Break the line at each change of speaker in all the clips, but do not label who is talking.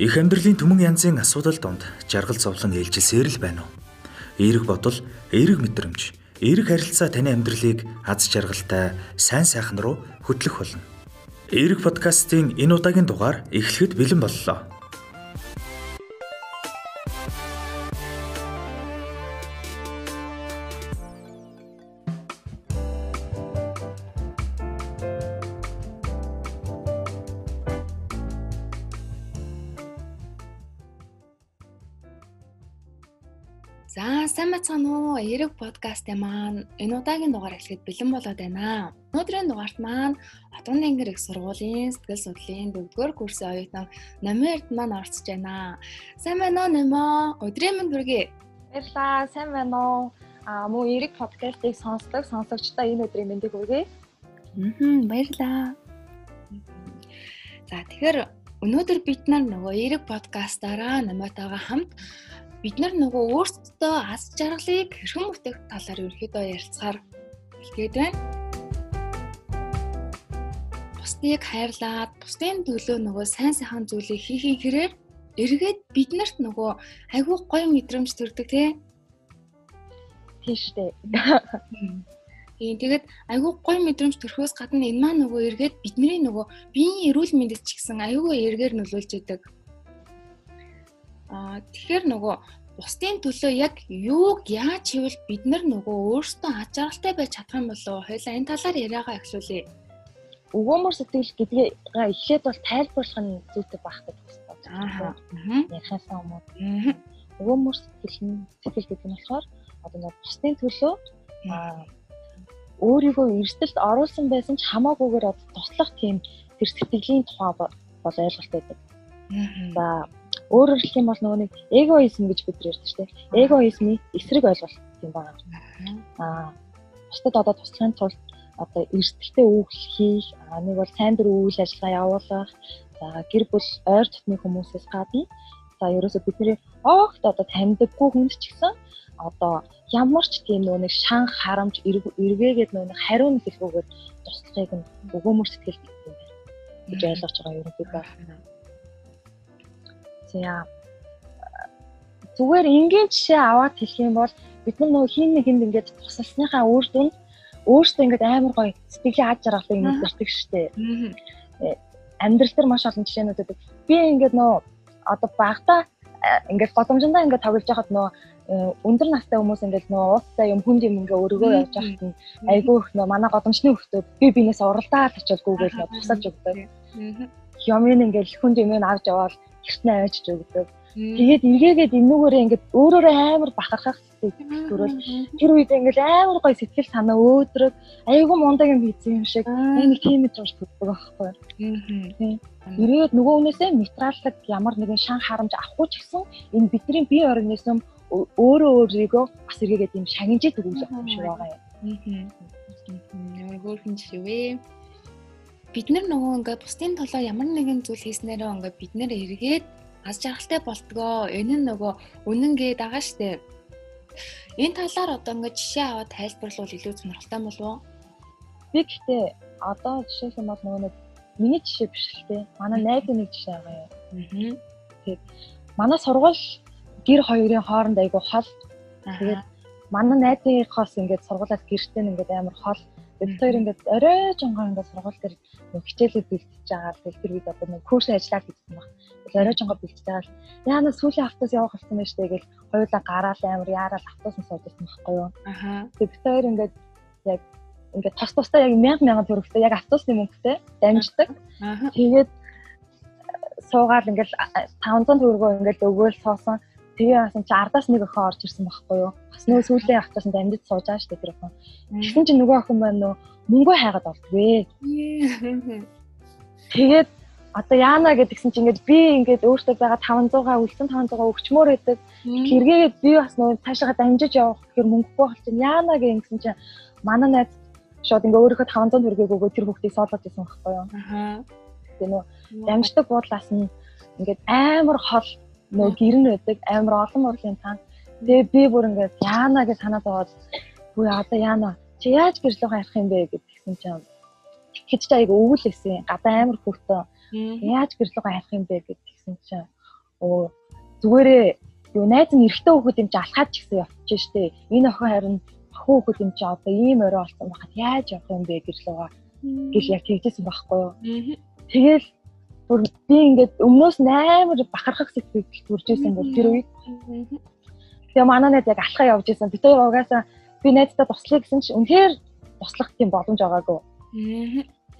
Их амьдралын түмэн янзын асуудал донд жаргал зовлон ээлжилсээр л байна уу? Эерэг бодол, эерэг мэдрэмж, эерэг харилцаа таны амьдралыг аз жаргалтай, сайн сайхан руу хөтлөх болно. Эерэг подкастын энэ удаагийн дугаар эхлэхэд бэлэн боллоо.
Эрэг подкастын маань энэ удаагийн дугаар эхлэхэд бэлэн болоод байна. Өнөөдрийн дугаарт маань Отгон ангир их сургуулийн сэтгэл судлалын 4-р курсын оюутан Номерд маань орцож байна. Сайн байна уу Немо? Өдрийн мэнд хүргэе.
Баярлалаа. Сайн байна уу? Аа мөн Эрэг подкастыг сонсдог сонсогчдоо энэ өдрийн мэндийг хүргэе.
Аа баярлалаа. За тэгэхээр өнөөдөр бид нар нөгөө Эрэг подкастаараа Номотойгоо хамт бид нар нөгөө өөрсдөө аз жаргалыг хэрхэн бүтээх талаар ерөөхдөө ярилцахаар хэлгээд байна. Бусдыг хайрлаад, бусдын төлөө нөгөө сайн сайхан зүйлийг хийхин хэрээр эргээд биднэрт нөгөө айгүй гоё мэдрэмж төрдөг тий.
Тийш үү.
Тийм тэгээд айгүй гоё мэдрэмж төрхөөс гадна энэ маань нөгөө эргээд бидний нөгөө биеийн эрүүл мэндэд ч гэсэн айгүй эргээр нөлөөлж идэг. Аа тэгэхээр нөгөө бусдын төлөө яг юуг яаж хийвэл бид нар нөгөө өөрсдөө аж аргалтай байж чадах юм болов? Хоёлаа энэ талаар яриагаа эхлүүлье.
Өгөөмөр сэтгэл гэдгийг эхлээд бол тайлбарлах нь зүйтэй байх гэж бодож байна. Ярихаасаа өмнө. Өгөөмөр сэтгэл нь сэтгэл гэдэг нь болохоор одоо нэг бусдын төлөө өөрийгөө эрсдэлд оруулсан байсан ч хамаагүйгээр туслах тийм тэр сэтгэлийн тухай бол ойлголт байдаг. За өөрөөр хэлэх юм бол нөгөө нэг эгоизм гэж бид ярьдаг шүү дээ. Эгоизмын эсрэг ойлголт юм байна. Аа. Бусдад одоо туслахын тулд одоо эрсдэлтэй үйлс хийх, нэг бол сайн дөр үйл ажиллагаа явуулах, за гэр бүл ойр дотны хүмүүсээс гадна за ерөөсөө бидний огт одоо таньдаггүй хүнд ч гэсэн одоо ямар ч тийм нөө нэг шан харамж эргээгээд нөө нэг хариу хэлгүүгээр туслахыг нь өгөөмөр сэтгэл байна. гэж ойлгож байгаа юм ерөнхийдөө. За зүгээр энгийн жишээ аваад хэлэх юм бол бид нар нөгөө хин нэг хүнд ингээд тусалсныхаа үр дүнд өөртөө ингээд амар гоё сэтгэлийн аж аргалыг мэдэрдэг штеп. Э, амьдрал дээр маш олон жишээнүүд байдаг. Би ингээд нөө одоо багтаа э, ингээд годомжиндаа ингээд тоглож байхад нөө э, өндөр настай хүмүүс ингээд нөө уустай юм хүнд юм ингээ өргөө явж байхад нь айгүй их нөө манай годомжны хөлтөө би бинээс уралдаад очилгүйгээл нөө тусалж өгдөг. Юм ингээл хүнд юм авч яваад гэртнээ авчиж өгдөг. Тэгээд эргээгээд энүүгээрээ ингээд өөрөөрөө амар бахархах төрөл тэр үед ингээд амар гоё сэтгэл санаа өөдрөг айгүй мундаг юм хийсэн юм шиг нэг тийм мэдрэмж төрдөг байхгүй. Ирээд нөгөө хүнээсээ материалдаг ямар нэгэн шан харамж авахгүй ч гэсэн энэ бидний бие организм өөрөө өөрийгөө бас эргээгээд юм шагнажид өгөх юм шиг байгаа юм.
Аа. Ямар хөөрхөн жишээ вэ? Бид нар нөгөө ингээд бусдын толоо ямар нэгэн зүйл хийснээрөө ингээд бид нэр эргээд аз жаргалтай болтгоо. Энэ нь нөгөө үнэн гээд байгаа штэ. Энэ талаар одоо ингээд жишээ аваад тайлбарлавал илүү сонирхолтой болов уу?
Би гэхдээ одоо жишээлх юм бол нөгөө нэг миний жишээ биш л те. Манай найзын нэг жишээ байгаа юм. Аа. Тэгээд манай сургууль гэр хоёрын хооронд айгу хол. Тэгээд манай найзынхоос ингээд сургуулаас гэртээ ингээд амар хол бид хоёр ингээд орой жонгоо ингээд сургууль дээр нэг хичээлээ бэлтжиж байгаа л тэр үед одоо нэг курс ажиллаад гэсэн баг. Орой жонгоо бэлтжиж байгаа л яана сүүлийн автоос явах болсон байж тээ гэл хоёулаа гараал амир яарал автоос нь сууж байсан байхгүй юу. Аха. Бид хоёр ингээд яг ингээд тус тустай яг 1000 мянган төгрөгтэй яг автобусны мөнгөтэй дамждаг. Тэгээд суугаад ингээд 500 төгрөгөө ингээд өгөөл суусан Тэгээ яасан чи ардаас нэг охин орж ирсэн байхгүй юу? Бас нөө сүүлийн ахтаас нь амьд сууж байгаа шүү дээ тэр охин. Тэгсэн чи нөгөө охин маань нөө мөнгөө хайгаад болдгоо. Тэгээд одоо яана гэдгсэн чи ингээд би ингээд өөртөө байгаа 500-аа үлдсэн 500-аа өгчмөр байдаг. Хэрэгээгээд би бас нөө цаашаа дамжиж явах гэхээр мөнгөгүй бол чинь яана гэсэн чи манай найз шууд ингээ өөрийнхөө 500 төгрөгийг өгөө тэр хүүхдийг соолоод исэн байхгүй юу? Аа. Тэгээ нөө дамждаг буудлаас нь ингээд амар хол нөө гэр нь байдаг амар олон урлын тан. Тэгээ би бүр ингээд яана? гэж санаад байгаад үгүй одоо яана? Чи яаж гэрлөө харах юм бэ? гэдгсэн чинь тэгэж та айгу өвөл гэсэн гадаа амар хүүхдэн яаж гэрлөө харах юм бэ? гэдгсэн чинь оо зүгээрээ юу найз нь эрэгтэй хүүхэд юм чи алхаад ч гэсэн явчих штэ. Энэ охин харин охин хүүхэд юм чи одоо ийм орой болсон байхад яаж явах юм бэ? гэж лугаа гэл яг тэгжсэн байхгүй юу. Тэгэл бүр би ингээд өмнөөс амар бахархах сэтгэл төрж исэн бол тэр үед. Тэгээ манай найз яг алхаа явж исэн. Бид хоёр угаасаа би найзтай туслая гэсэн чинь үнэхээр туслах тийм боломж байгаагүй.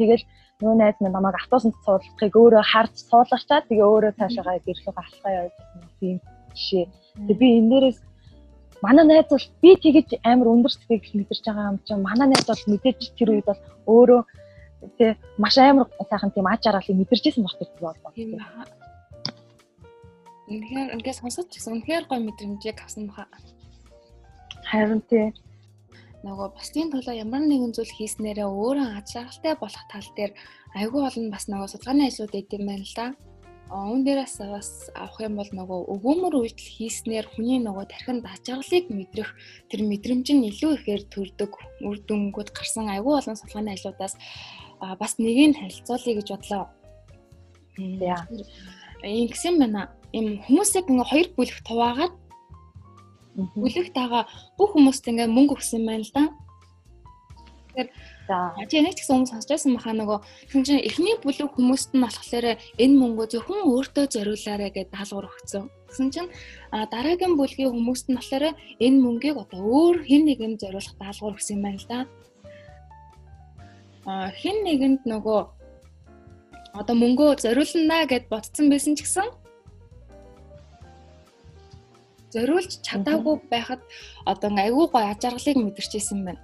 Тэгэл нөгөө найз минь намайг автобусанд суулгахыг өөрөө харж суулгачаад тэгээ өөрөө цаашаа гэрлүүгээ алхаа явж исэн тийм жишээ. Тэгээ би энэ дээрээс манай найз бол би тэгэж амар өндөр сэтгэл мэдэрч байгаа юм чинь манай найз бол мэдээж тэр үед бол өөрөө тий маш амар сайхан тийм аж аргалыг мэдэрчээсэн багт. Тийм баа.
Үнэхээр ингээд сонсож гэсэн үнэхээр гоё мэдрэмжийг авсан баха.
Харин тий
нөгөө бусдын төлөө ямар нэгэн зүйл хийснээрээ өөрөө аж аргалтай болох тал дээр айгүй олон бас нөгөө судалгааны ажлууд өгд юм байна л да. Оон дээрээс бас авах юм бол нөгөө өгөөмөр үйлдэл хийснээр хүний нөгөө тархинд аж аргалыг мэдрэх тэр мэдрэмж нь илүү ихээр төрдөг үр дүнгууд гарсан айгүй олон судалгааны ажлуудаас бас нэгийг харилцуулъя гэж бодлоо.
Яа.
Ингэсэн байна. Им хүмүүсийг ингээ хоёр бүлэгт хуваагаад Бүлэгт байгаа бүх хүмүүст ингээд мөнгө өгсөн байна л да. Тэгэхээр чи нэг ч гэсэн хүмүүс сонсч байсан баха нөгөө тэгсэн чинь эхний бүлэг хүмүүст нь болохоор энэ мөнгөө зөвхөн өөртөө зориулаарэ гэдээ даалгавар өгсөн. Тэгсэн чинь дараагийн бүлгийн хүмүүст нь болохоор энэ мөнгийг одоо өөр хэн нэгэнд зориулах даалгавар өгсөн юм байна л да. Хэн нэгэнд нөгөө одоо мөнгөө зориулна гэд ботцсон байсан ч гэсэн зориулж чадаагүй байхад одоо айгүй гой аж аргалыг мэдэрчээсэн байна.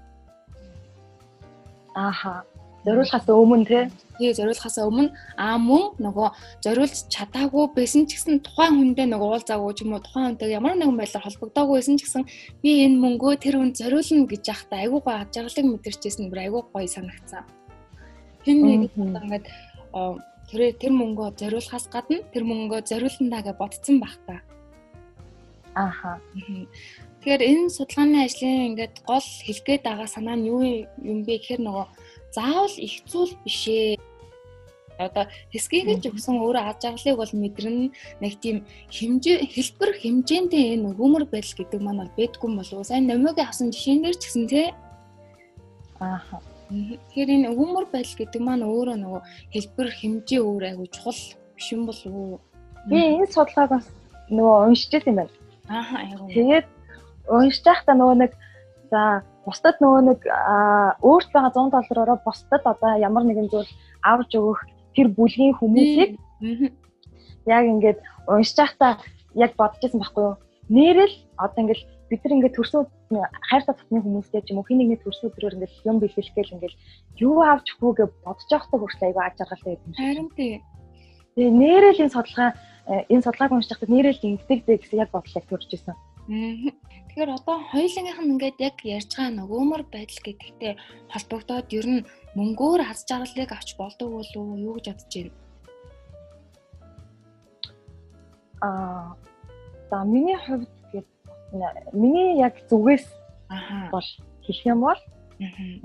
Ааха. Зориулахаас өмнө тий.
Тий, зориулахаас өмнө аа мөн нөгөө зориулж чадаагүй байсан ч гэсэн тухайн хүндээ нөгөө уулзаагүй ч юм уу тухайн хүнтэй ямар нэгэн байдлаар холбогдоогүй байсан ч гэсэн би энэ мөнгөө тэр хүнд зориулна гэж яхтаа айгүй гой аж аргалыг мэдэрчээсэн бүр айгүй гоё санагцсан. Хин нэг ингээд тэр тэр мөнгөө зориулахаас гадна тэр мөнгөө зориулнаа гэж бодсон байх та.
Ааха.
Тэгэхээр энэ судалгааны ажлын ингээд гол хэлгээд байгаа санаа нь юу юм бэ гэхээр нөгөө заавал их зүйл биш ээ. Одоо хэсгийг ч өгсөн өөрөө аж аргалыг бол мэдрэн нэг тийм хэмжээ хэлбэр хэмжээндээ энэ өгөөмөр байдал гэдэг маань бол бэдгүй болов уу? Сайн номиог авсан жишээнээр ч гэсэн тий.
Ааха.
Тэгэхээр энэ өгөөмөр байдал гэдэг маань өөрөө нөгөө хэлбэр хэмжээ өөр айгу чухал биш юм болов уу?
Би энэ судалгааг бас нөгөө уншиж байсан юм байна.
Ааха айгуу.
Тэгээд уншиж байхдаа нөгөө нэг за бусдад нөгөө нэг өөрт байгаа 100 доллараараа бусдад одоо ямар нэгэн зүйл авч өгөх тэр бүлгийн хүмүүсийг яг ингээд уншиж байхдаа яг бодож байсан байхгүй юу? Нэрэл одоо ингээд бид нар ингээд төрсөн хайртай татны хүмүүстэй ч юм уу хин нэгний төрсөн өдрөөр ингээд юм бэлгэлэхгээл ингээд юу авч өгөө гэж бодож байхдаа хүртэл айгүй аж аргалтай юм.
Харин тий.
Тэгээ нэрэл энэ судалгаа Э, энэ судалгааг уншиж байхдаа нэрэл ингэдэг дээ гэсэн яг бодлоо төрж исэн.
Тэгэхээр одоо хоёулынх нь ингээд яг ярьж байгаа нөгөөмөр байдал гэдэгтэй холбогдоод ер нь мөнгөөр аз жаргалыг авч болдог уу? Юу гэж бодож байна?
Аа за миний хувьд гээд миний яг зүгээс бол хэлэх юм бол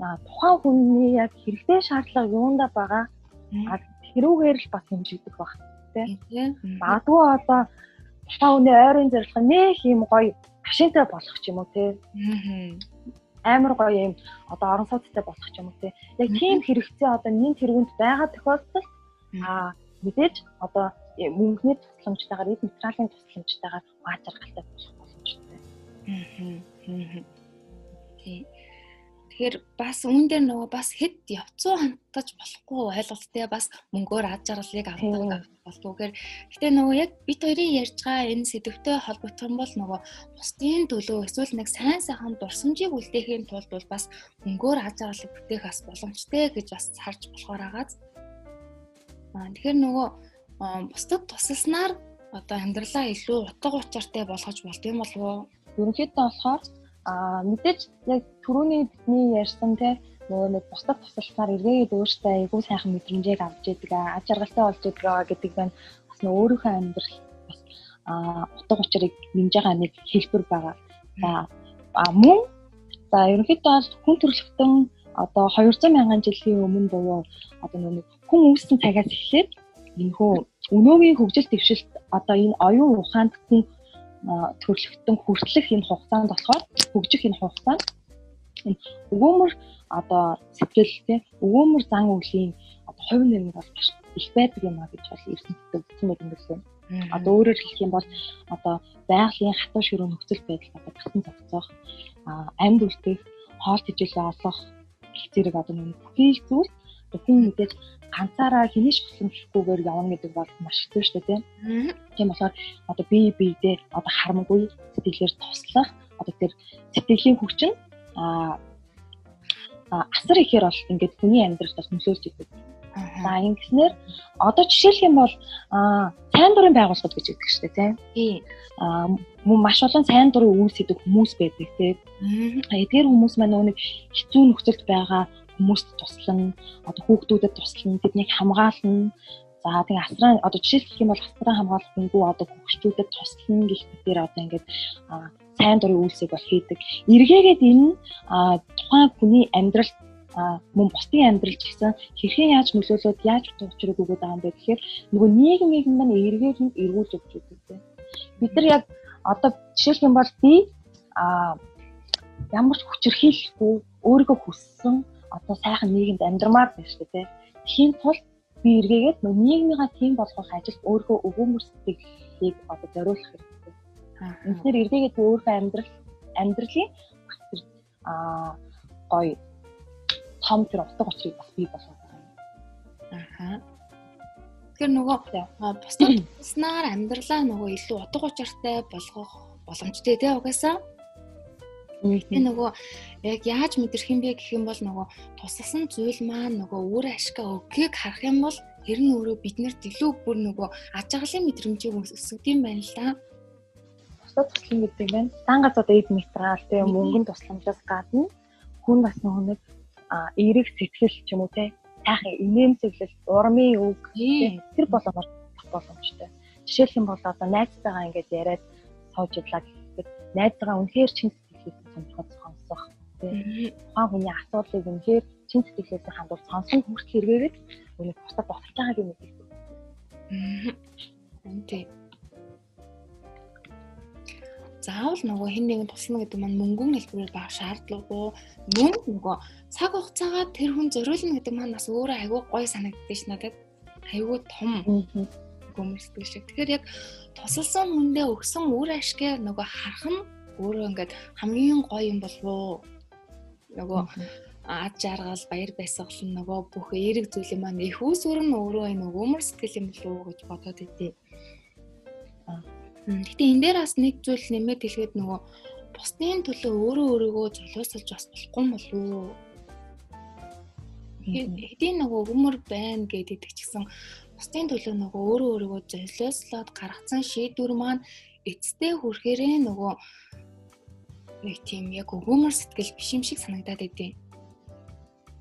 аа тухайн хүний яг хэрэгтэй шаардлага юунда байгаа тэрүүгээр л бас хэмжигдэх баг тий. Магадгүй одоо та өнөө ойрын зорилго нэх юм гоё машинтай болох ч юм уу тий. Амар гоё юм одоо орон сууцтай болох ч юм уу тий. Яг тийм хэрэгцээ одоо нин тэргүнд байгаа тохиолдолд аа мэдээж одоо мөнгөний тусламжтайгаар эд материалын тусламжтайгаар аач аргалтай болох боломжтой. Аа.
Тий. Тэгэхээр бас үүн дээр нөгөө бас хэд явцуу хандаж болохгүй ойлголттой бас мөнгөөр аж аргалыг авдаг болдгоогээр гэтээ нөгөө яг бит хоёрын ярьж байгаа энэ сэдвтэй холбогдсон бол нөгөө бусдын төлөө эсвэл нэг сайн сайхан дурсамжийг үлдээхийн тулд бол бас мөнгөөр аж аргалыг бүтээх бас боломжтой гэж бас харж болохоор агааз. Аа тэгэхээр нөгөө бусдад тусалснаар одоо амьдралаа илүү утга учиртай болгож болд юм болов уу?
Ерөнхийдөө болохоор Аа мэдээж яг түрүүний бидний ярьсан те нөгөө нэг бусдад тусалцаар эргээд өөртөө айгүй сайхан мэдрэмжийг авч идэг, аж аргалтай болж идэг гэдэг байна. Бас нөгөө өөрийнхөө амьдрал бас аа утга учирыг нэмж байгаа нэг хэлбэр байгаа. За а мөн за ерөнхийдөө хүн төрөлхтөн одоо 200 мянган жилийн өмнө буюу одоо нөгөө хүн үүссэн цагаас эхлээд энэхүү өнөөгийн хөгжил дэвшилт одоо энэ оюун ухаанд хүн төрлөختөн хүртэлх энэ хугацаанд болохоор хөгжих энэ хугацаанд энэ өгөөмөр одоо сэтгэл тий өгөөмөр зан үйлийн одоо хувь нэмэр бол маш их байдаг юм а гэж бол эрдэмтэд үзсэн байдаг юм байна. Одоо өөрөөр хэлэх юм бол одоо байгалийн хатуу ширүү нөхцөл байдал одоо тасан зохицох, амьд үлдэх, хоол тэжээлээ олох гэх зэрэг одоо нэг бүхий зүйл хүн мэдээж ганцаараа хинэж боломжгүйгээр явна гэдэг бол маш хэцүү шүү дээ тийм. Болохоор одоо бие биедээ одоо харамгүй сэтгэлээр туслах одоо тэр сэтгэлийн нь а асар ихээр бол ингээд хүний амьдралд бас нөлөөлж идэг. За ингэснээр одоо жишээлх юм бол сайн дурын байгууллагууд гэж өгдөг шүү дээ тийм. Тийм. мөн маш олон сайн дурын үйлс хийдэг хүмүүс байдаг тийм. Эдгээр хүмүүс маань нөгөө нэг хэцүү нөхцөлд байгаа хүмүүст туслана, одоо хүүхдүүдэд туслана, тэднийг хамгаална. За тэгээ асран одоо жишээлх юм бол асран хамгаалах гингүү одоо хөгчүүдэд туслана гэх мэтээр одоо ингээд сайн дурын үйлсийг бол хийдэг. Эргээгээд энэ тухайн хүний амьдралд мөн бусдын амьдрал ч гэсэн хэрхэн яаж нөлөөлөд яаж утга учирыг өгöd байгаа юм бэ гэхээр нөгөө нийгмийг маань эргээд нь эргүүлж өгч үүдэг. Бид нар яг одоо жишээлх юм бол би а ямар ч хүчирхийлэхгүй өөрийгөө хүссэн одоо сайхан нийгэмд амьдрмаар байна шүү дээ. Тэхийн тулд би эргээгээд нийгмийнхаа тийм болгох ажилд өөрийгөө өгөөмөр сэтгэлийг одоо зориулах хэрэгтэй. Эндгээр эргээгээд өөрийнхөө амьдрал амьдралын аа гоё том тэр утга учирыг бас бий болгох юм.
Аха. Тэгэхээр нөгөө бусдад туснаар амьдралаа нөгөө илүү утга учиртай болгох боломжтой тий угаасаа. Тэгээ нөгөө яг яаж мэдрэх юм бэ гэх юм бол нөгөө тусалсан зүйл маань нөгөө өөр ашигла өгөхийг харах юм бол тэр нь өөрөө биднэрт илүү бүр нөгөө аж аргалын мэдрэмжийг өсгөд юм байна л да.
Бусдад туслан гэдэг байна. Дан одоо эд материал тэгээ мөнгөнд тусламжаас гадна хүн бас нөгөө нэг эерэг сэтгэл ч юм уу те сайхан инээмсэглэл урмын үг тэр боломжтой боломжтой. Жишээлх юм бол одоо найзтайгаа ингээд яриад сууж идлаа гэхэд найзтайгаа үнэхээр чин сонирхож сонсох тийм тухайн хүний асуудлыг үнэхээр чин сэтгэлээс хандуул сонсон хүртэл хэрэгэд үнэ бусдад байгааг юм мэдэх.
Тийм. Заавал нөгөө хэн нэгэн туслана гэдэг маань мөнгөн хэлбэрээр баг шаардлагагүй. Мөн нөгөө цаг хугацаагаа тэр хүн зориулна гэдэг маань бас өөрөө айгүй гой санагддаг ш надад. Айгүй том гомсдөг шиг. Тэгэхээр яг тусалсан хүндээ өгсөн үр ашиг нөгөө харах нь өөрөө ингээд хамгийн гоё юм болов нөгөө ад жаргал баяр баясгал нөгөө бүх эерэг зүйлийн маань их усүр нь өөрөө энэ өмөр сэтгэл юм болов уу гэж бодоод идэв. Гэтэ энэ дээр бас нэг зүйл нэмээд хэлгээд нөгөө бусдын төлөө өөрөө өөрийгөө золиослж бас болохгүй болов уу? Хэдийн нөгөө өмөр байна гэдэг ч гэсэн бусдын төлөө нөгөө өөрөө өөрийгөө золиослоод гаргацсан шийдвэр маань эцтэй хүрэхээрээ нөгөө нэг тийм яг өгөөмөр сэтгэл биш юм шиг санагдаад байдیں۔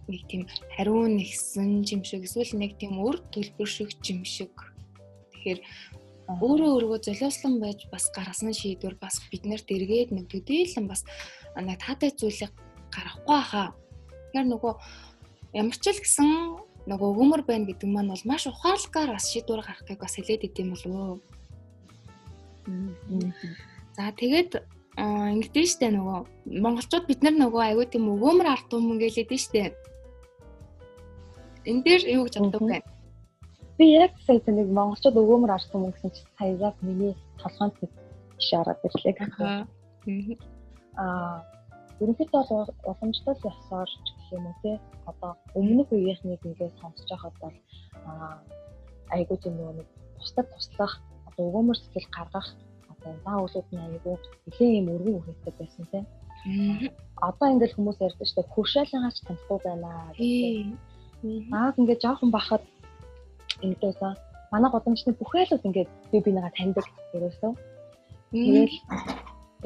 Нэг тийм хариун нэгсэн юм шиг эсвэл нэг тийм өр төлбөр шиг юм шиг. Тэгэхээр өөрөө өөргөө золиослон байж бас гаргасан шийдвэр бас биднэрт эргээд нэг төдийлөн бас нэг таатай зүйлийг гаргахгүй хаа. Тэгэхээр нөгөө ямар ч л гэсэн нөгөө өгөөмөр байна гэдэг маань бол маш ухаалгаар бас шийдвэр гаргахыг бас хэлээд идэм болов уу. За тэгээд ингэдэж штэ нөгөө монголчууд бид нар нөгөө аягүй тийм өгөөмөр ард түмэн гэлээд штэ. Энд дээр юу гэж боддог вэ?
Би яг сая нэг монголчууд өгөөмөр ард түмэн гэсэн чинь сая яг миний толгойд тийш ороод ирлээ юм. Аа ерөнхийдөө бол уламжлал ёсоор ч гэх юм уу те одоо өмнөх үеийнхнийг ингээд сонсож байхад бол аа айгүй тийм нэг бусдад туслах одоо өгөөмөр сэтгэл гаргах заа үйлүүд нь аягүй нэлээд юм өргөн үргэлжтэй байсан тийм. Одоо ингээл хүмүүс ярьдаг шүү дээ. Хуршаалгаач таньдаг байна гэх. Аа ингээд жоохон бахад ингэдээсэн манай годамжны бүх айлууд ингээд би бинийгаа таньдаг ерөөсөө. Тэгэл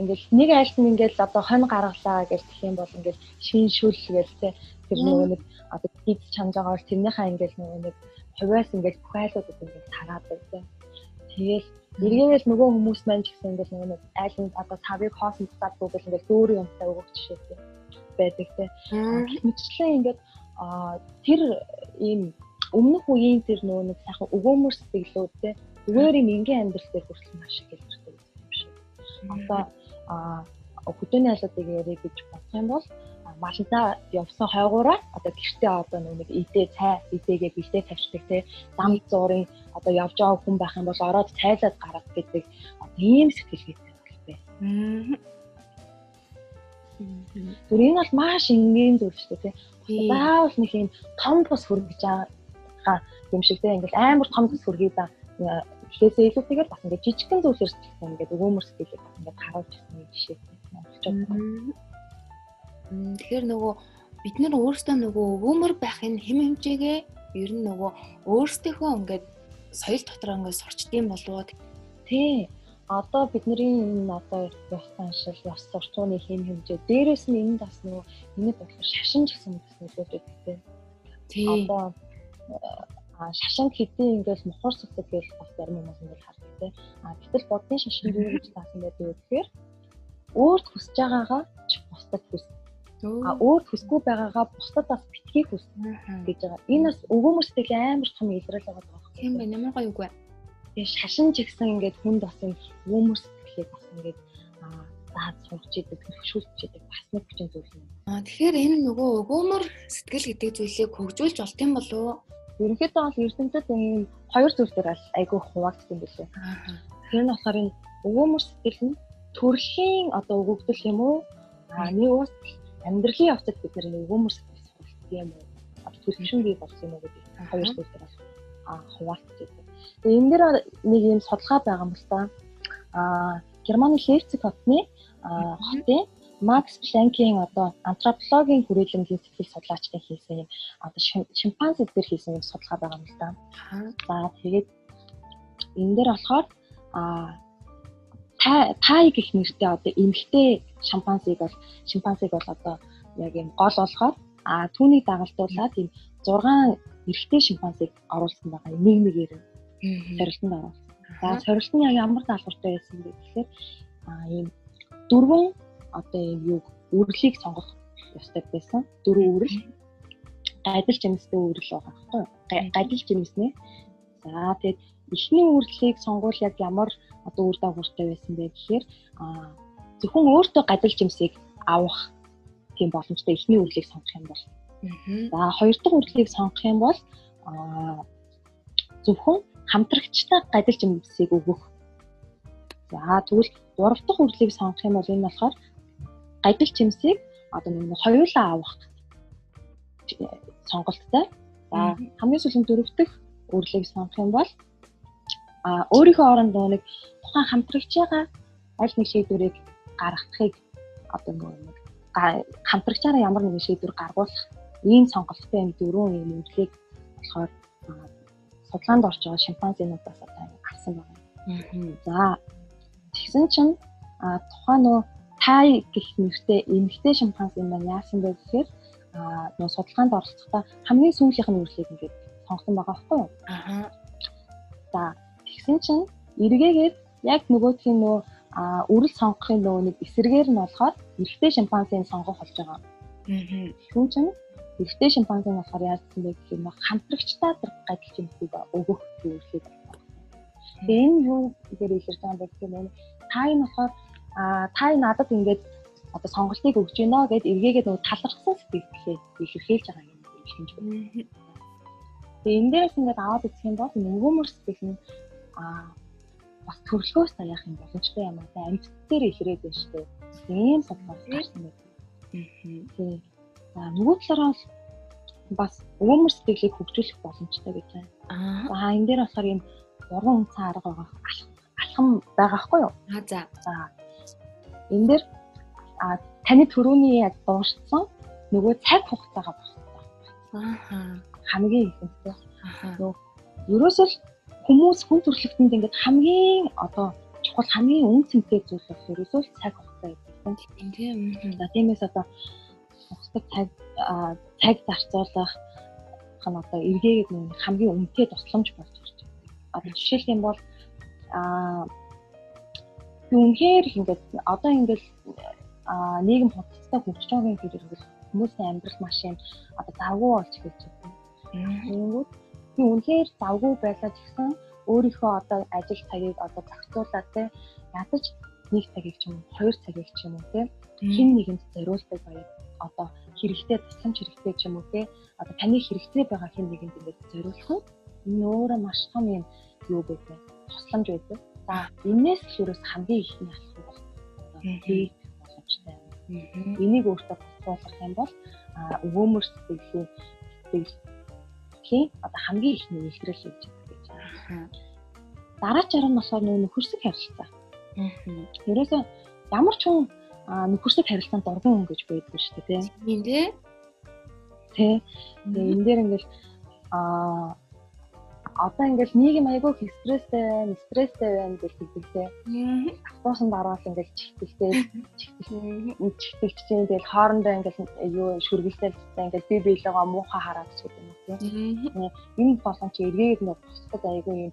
ингээл нэг айлт нь ингээл одоо хонь гаргалаа гэж гэх юм бол ингээл шин шүл тэ тэр нөгөө нэг одоо гид чанж байгаа бол тэрнийхээ ингээл нөгөө нэг хувиас ингээл бүх айлуудад ингээл тараад байдаг. Тэгэл Эргээгээл нөгөө хүмүүс маань ч гэсэн ингээл нөгөө айл нь одоо тавыг хоосон цаад бүгд ингээл дөөр юмтай өгөх жишээ байдаг те. Мэтчлэн ингээд тэр ийм өмнөх үеийн тэр нөгөө нэг сайхан өгөөмөр сэтгэлүүд те юм ингийн амьдрал дээр хүртэл маш их хэлбэртэй юм шиг. Одоо хөдөөний айлуудыг ярих гэж бодох юм бол малдаа явсан хойгоороо одоо гэртээ одоо нэг идээ цай идээгээ бэлдээ тавьчихдаг те зам зуурын одоо явж байгаа хүн байх юм бол ороод цайлаад гарах гэдэг ийм сэтгэлгээтэй байна. Тэр энэ бол маш энгийн зүйл шүү дээ тий. Заавал нэг юм том тус хүргэж байгаа юм шиг тий. Ингээл амар том тус хүргий да. Эхлээсээ илүүтэйгээр бас ингээд жижигхэн зүйлээр сэтгэлсэн ингээд өгөөмөр сэтгэлээ бас ингээд харуулж ирсэн юм жишээ тий.
Тэгэхээр нөгөө бид нар өөрсдөө нөгөө өгөөмөр байхын хэм хэмжээгээ ер нь нөгөө өөрсдийнхөө ингээд соёл дотор ингээд сурчдсан болоод
тий одоо бидний энэ одоо ёс заншил, ёс суртахууны хэм хэмжээ дээрээс нь энэ бас нөгөө миний бодлоор шашин гэсэн бас нөлөөд өгдөө.
Тий.
Одоо шашин хэдийн ингээл мохор сүсэг гэж бас зарим хүмүүс ингээд хардаг тий. А гэтэл бодны шашин юу гэж таасан байдаг вэ гэхээр өөрт хүсэж байгаагаа бусдад хүс А өөр төсгүй байгаагаа бусдад бас битгий хүс гэж байгаа. Энэ бас өвөөмөр сэтгэл амар том илрэл байгаа байна.
Тийм байна. Ямар гоё үгүй.
Тэгээ шашин ч гэсэн ингээд хүнд бас юм өвөөмөр сэтгэлээ бас ингээд аа сурч идэг, хөшүүлж идэг бас нэг хүчин зүйл юм.
Аа тэгэхээр энэ нөгөө өвөөмөр сэтгэл гэдэг зүйлийг хөгжүүлж олт юм болов уу?
Ерөнхийдөө бол ертөнцид энэ хоёр зүйл дээр айгүй хуваагдсан юм билээ. Тэр нь болохоор энэ өвөөмөр сэтгэл нь төрөлхийн одоо өгөгдөл юм уу? Аа нэг ус амьдралын явцад бид нар өгөөмөр сэтгэл суралцдаг юм уу? Төлөвшин бий болсон юм уу гэдэг хоёр зүйлээр бас хуваалцаж байдаг. Тэгээ энэ дээр нэг юм судалгаа байгаа юм л та. Аа Германы Лейпциг хотны хотын Макс Планкийн одоо антропологийн хүрээлэнгийн сэтгэл судлаачтай хийсэн юм одоо шимпанзе дээр хийсэн юм судалгаа байгаа юм л та. За тэгээд энэ дээр болохоор аа тай гэх нэртэй одоо эмгтэй шимпанзиг бол шимпанзиг бол одоо яг юм гол болгоод а түүнийг дагалдуулаад юм 6 эрэгтэй шимпанзиг оруулсан байгаа юм нэг нэгээр сорилтонд оруулсан. За сорилт нь яг ямар даалгавартай байсан бэ гэхээр а ийм дөрвөн одоо ийм юу үрлийг сонгох ёстой байсан. Дөрвөн үрэл гадил жимстэй үрэл байгаа байхгүй юу? Гадил жимснээ. За тэгээд эхний үрлийг сонгуул яг ямар одоо үр дагавартай байсан бэ гэхээр зөвхөн өөртөө гадил жимсийг авах тийм боломжтой эхний үрлийг сонгох юм бол. За хоёр дахь үрлийг сонгох юм бол зөвхөн хамтрагчтай гадил жимсийг өгөх. За тэгвэл гурав дахь үрлийг сонгох юм бол энэ болохоор гадил жимсийг одоо нэг хоёулаа авах сонголттой. За хамгийн сүүлийн дөрөв дэх үрлийг сонгох юм бол өөрийнхөө орондоо нэг тухайн хамтрагчаагаа аль нэг шийдвэрийг гаргахыг одоо нэг хамтрагчаараа ямар нэгэн шийдвэр гаргуулах ийм сонголттой юм дөрвөн юм үйлийг болохоор судлаанд орж байгаа шимпанзенуудаас одоо авсан байна. За тэгсэн чинь а тухайн нөө тай гэх нэртэй эмэгтэй шимпанзен маань яасан бэ гэхээр нөө судалгаанд оролцохдоо хамгийн сүүлийнх нь үйлийг ингээд сонгосон байгаа байхгүй юу? Аа. За тэгсэн чинь эргээгээд яг нөгөөдхийн нөө үрэл сонгохын нөгөө нэг эсрэгээр нь болохоор эрэгтэй шимпанзены сонгох болж байгаа. Аа. Тэгвэл чинь эрэгтэй шимпанзе нь болохоор яасан бэ гэх юм хамтрагчтай гадал жимсийг өгөх зүйлийг байна. Тэгээ энэ юу гэхээр илэрч байгаа юм бэ гэх юм та энэ болохоор та надад ингээд одоо сонголтыг өгч гинэ гэд эргээгээд нөгөө талархсан сэтгэлээ илэрхийлж байгаа юм шинж байна. Тэгээ энэ дээрээс ингээд аваад үзэх юм бол нөгөөмөр сэтгэл нь а бас төрөлгөөс таях юм боломжтой юм аа. Амьд дээр илрээд байна шүү дээ. Ийм судалгаа гарсан байна. Тийм. За нөгөө талаараа бас өвөмөр сэтгэлийг хөгжүүлэх боломжтой гэж байна. Аа энэ дээр болохоор юм уран үнцэн арга байгаа алхам байгаа хгүй юу?
Аа за.
За. Энэ дээр а таны төрөүний яг дуурсан нөгөө цаг хугацаагаа босдоо. Аа. Хамгийн ихэнхдээ. Аа. Нөгөө ерөөсөл хүмүүс хүн төрөлхтөнд ингээд хамгийн одоо чухал хамгийн үн цэнтэй зүйл бол ерөөсөө цаг хугацаа гэдэг.
Тийм.
За тиймээс одоо ухдаг цаг цаг зарцуулах хан одоо эргээгээд нэг хамгийн үнэтэй тусламж болж ирж байна. Одоо жишээлх юм бол аа үнэхээр ингээд одоо ингээд нийгэм худалдаа хөгжиж байгаа юм хэрэг хүмүүсийн амьдрал маш юм одоо завгүй болж ирж байна. Тэнгүүд би үнэхээр завгүй байлаа гэсэн өөрийнхөө одоо ажил цагийг одоо зохицуулаад те ядаж нэг цагийг ч юм уу хоёр цагийг ч юм уу те хин нэгэнд зориулдаг баяр одоо хэрэгтэй тусламж хэрэгтэй ч юм уу те одоо таны хэрэгтэй байгаа хин нэгэнд ингээд зориулах нь энэ өөрөө маш том юм юу гэдэг тусламж байдаг. За энээс л ерөөс хамгийн ихний алхам бол одоо хийх боломжтой. Энийг өөртөө бодлох юм бол өвөөмөр сэтгэлийн сэтгэлийн одоо хамгийн ихний илрэл хийж байгаа гэж байна. Дараач арга нь болохоор нөхөрсөг харилцаа. Ерөөсөө ямар ч хүн нөхөрсөг харилцаанд дурган хүн гэж байдгүй шүү дээ
тийм тий.
Тэ. Энэ дээр ингээл аа одоо ингээл нийгэм айгүй стресстэй байна, стресстэй байна гэж хэлдэг. Автобусанд ороод ингээл чихтэлтэй, чихтэлч чинь тэгэл хоорондоо ингээл юу шүргэлтэй ингээл би биелэгөө муухай хараад ч гэдэг юм тийм. Энэ боломж эргээд нэг бусдад айгүй юм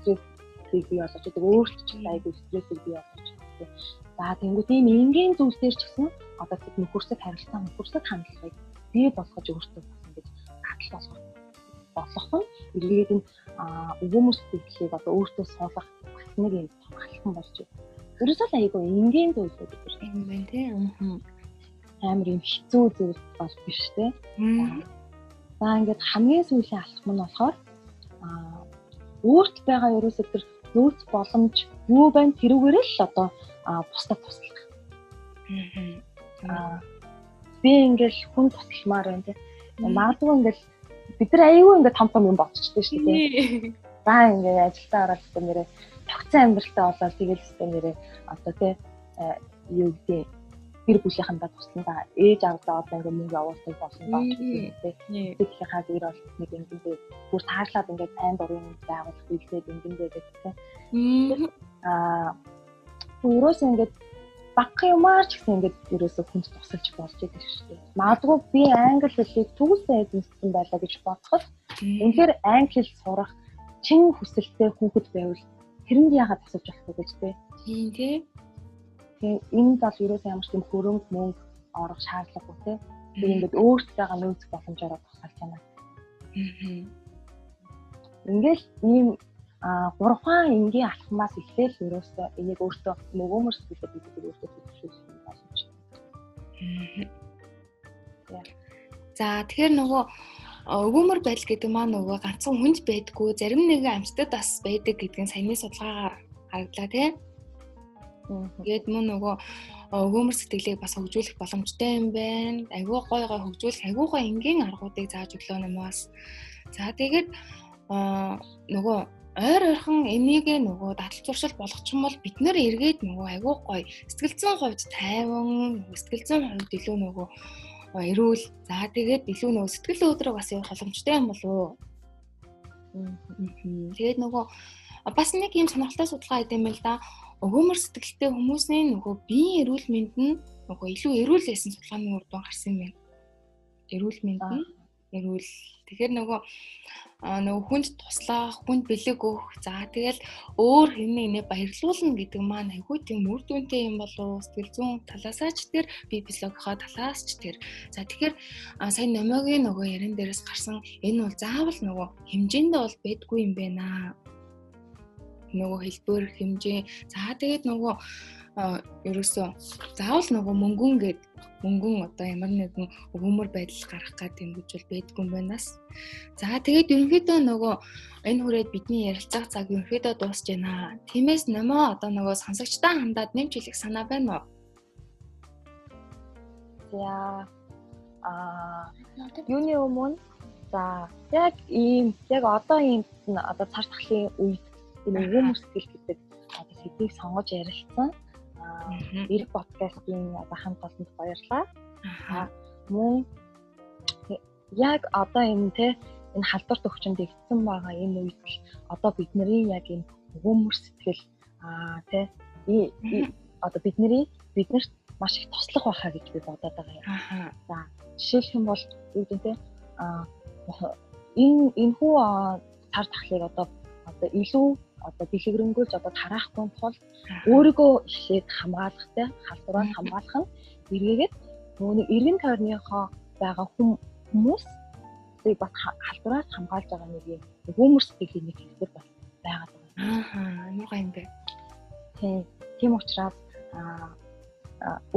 стрессийг бий болгож байдаг. Өөрт ч айгүй стрессийг бий болгож байдаг. За тэнгуү тийм энгийн зүйлс төр ч гэсэн одоо тэд нөхөрсөд харилцаа нөхөрсөд хандлагыг бий болгож өөртөө ингэж гадал болгох болох нь эргээд нь өвөмөс сэтгэлийг одоо өөртөө суулгах бас нэг юм алхам болж байна. Ерөөсөө айгүй энгийн зүйлүүд гэж
юм байна тийм.
Амар юм хэцүү зүйл бол биш те. За ингээд хамгийн сүүлийн алхам нь болохоор аа өөрт байгаа ерөөсөө тэр нөөц боломж юу байна тэрүүгээр л одоо бусдад туслах. Аа би ингээл хүн тусламаар байна те. Магадгүй ингээл бид нар аюу ингээд том том юм бодчихсон шүү дээ. За ингээд ажилдаа ороод өстө нэрээ тогтсон амьдралтай болоод тэгэл өстө нэрээ одоо тий э, юу гэдэг гэр бүлийнхандаа тусландаа ээж авдаа одоо ингээд мөнгө явуулдаг болсон доо тий. Тэгэхээр хаа гэр бол нэг ингээд бүр тааглаад ингээд айн дурын байгуулах ингээд байдаг тий. Аа өөрөөс ингээд багах юмар ч гэсэн ингээд ерөөсөө хүнд тусалж болж идэг шүү дээ. Магадгүй би англи хэлийг төгсөө эзэмсэн байлаа гэж бодоход үнэхээр англи хэл сурах чин хүсэлтэй хүүхэд байвал тэрэнд яагаад тусалж болохгүй гэж дээ.
Тийм тий.
Тэгээ энэ бол ерөөсөө ямар ч юм хөрөнгө мөнгө орох шаардлагагүй тий. Би ингээд өөрт байгаа нөөц боломжоор тусалж байна. Ингээл ийм а гурван энгийн алхмаас эхлээл ерөөсөө энийг өөртөө нөгөөмөр сэтгэлээ бид өөртөө төлөвшүүлэх юм боломж.
За тэгэхээр нөгөө өгөөмөр байдал гэдэг маань нөгөө ганцхан хүнд байдгүй зарим нэгэн амьтад бас байдаг гэдгийг саяны судалгаагаар харагдлаа тий. Тэгээд мөн нөгөө өгөөмөр сэтгэлийг бас хөгжүүлэх боломжтой юм байна. Айгуу гой гой хөгжүүлэх айгуу гой энгийн аргуудыг зааж өглөө намаас. За тэгээд нөгөө ойр ойрхон энийг нөгөө дадал зуршил болгоч юм бол бид нэр эргээд нөгөө айгүй гоё сэтгэл зүйн хувьд тайван сэтгэл зүйн хувьд илүү нөгөө эрүүл. За тэгээд илүү нөгөө сэтгэл өдрөг бас явах боломжтой юм болов уу? Тэгээд нөгөө бас нэг юм сонирхолтой судалгаа хийдэм байл да өгөөмөр сэтгэлтэй хүмүүсийн нөгөө биеийн эрүүл мэнд нь нөгөө илүү эрүүл байсан судалгааны үр дүн гарсан юм байна эрүүл мэнд нь эрүүл тэгэхээр нөгөө нөгөө хүнд туслах, хүнд бэлэг өгөх. За тэгэл өөр хэнийг нэ баярлуулна гэдэг маань айгүй тийм үр дүнтэй юм болов сэтгэл зүйн талаасаа ч тэр би физиологийнхаа талаас ч тэр. За тэгэхээр сая номогийн нөгөө ярин дээрээс гарсан энэ бол заавал нөгөө хэмжээндээ бол байдгүй юм байна. Нөгөө хэлбэр хэмжээ. За тэгээд нөгөө ерөөсөө заавал нөгөө мөнгөн гээд мөнгөн одоо ямар нэгэн өгөөмөр байдал гарах гад юм гэж бол байдгүй юм байнаас. За тэгээд ерөнхийдөө нөгөө энэ хүрээд бидний ярилцах цаг ерөнхийдөө дуусж байна. Тиймээс нөмөө одоо нөгөө сонсогчтой хандаад нэмж хэлэх санаа байна уу?
За а юуны өмнө за яг ийм яг одоо ийм одоо цар тахлын үед энэ өгөөмөр сэтгэл гэдэг одоо сэдвийг сонгож ярилцсан. Эрг подкастын одоо хамт олонд баярлалаа. Аа мөн яг одоо энэ те энэ халдварт өвчмөд игдсэн байгаа энэ үед л одоо бидний яг энэ өгөөмөр сэтгэл аа те одоо бидний биднэрт маш их туслах байхаа гэж би бодоод байгаа юм. За жишээлх юм бол юу гэдэг те аа энэ энэ хүү цар тахлыг одоо одоо илүү одоо дэлгэрэнгүй одоо тараахгүй тул өөрийгөө ихлээд хамгаалахтай халдвараа хамгаалах нь эргээгээд нөгөө эргэн тойрныхоо байгаа хүмүүс бас халдвараас хамгаалж байгаа нэг юм өгөөмөр сэтгэлийн нэг хэлбэр бол байгаад
байна. Аа, гоо юм бэ?
Тийм. Тийм учраас аа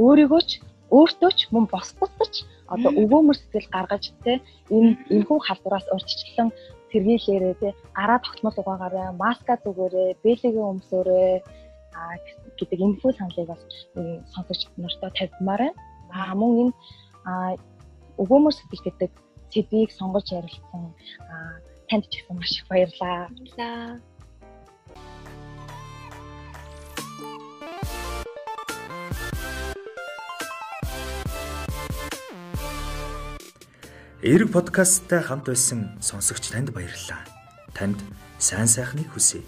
өөрийгөө ч өөртөө ч мөн босдод ч одоо өгөөмөр сэтгэл гаргаж те энэ энэхүү халдвараас урьдчилан сэргийлээрээ те гараа тогтмол угаагаараа маска зүгээрээ бэлэгээ өмсөөрэй а гэдэг энэхүү саналыг бас сонсогч нартай тавьмаар байна. А мөн энэ өгөөмөр сэтгэл гэдэг сэдвийг сонгож ярилцсан танд ч ихсэн маш их баярлалаа.
Баярлалаа.
Эрэг подкасттай хамт байсан сонсогч танд баярлалаа. Танд сайн сайхныг хүсье.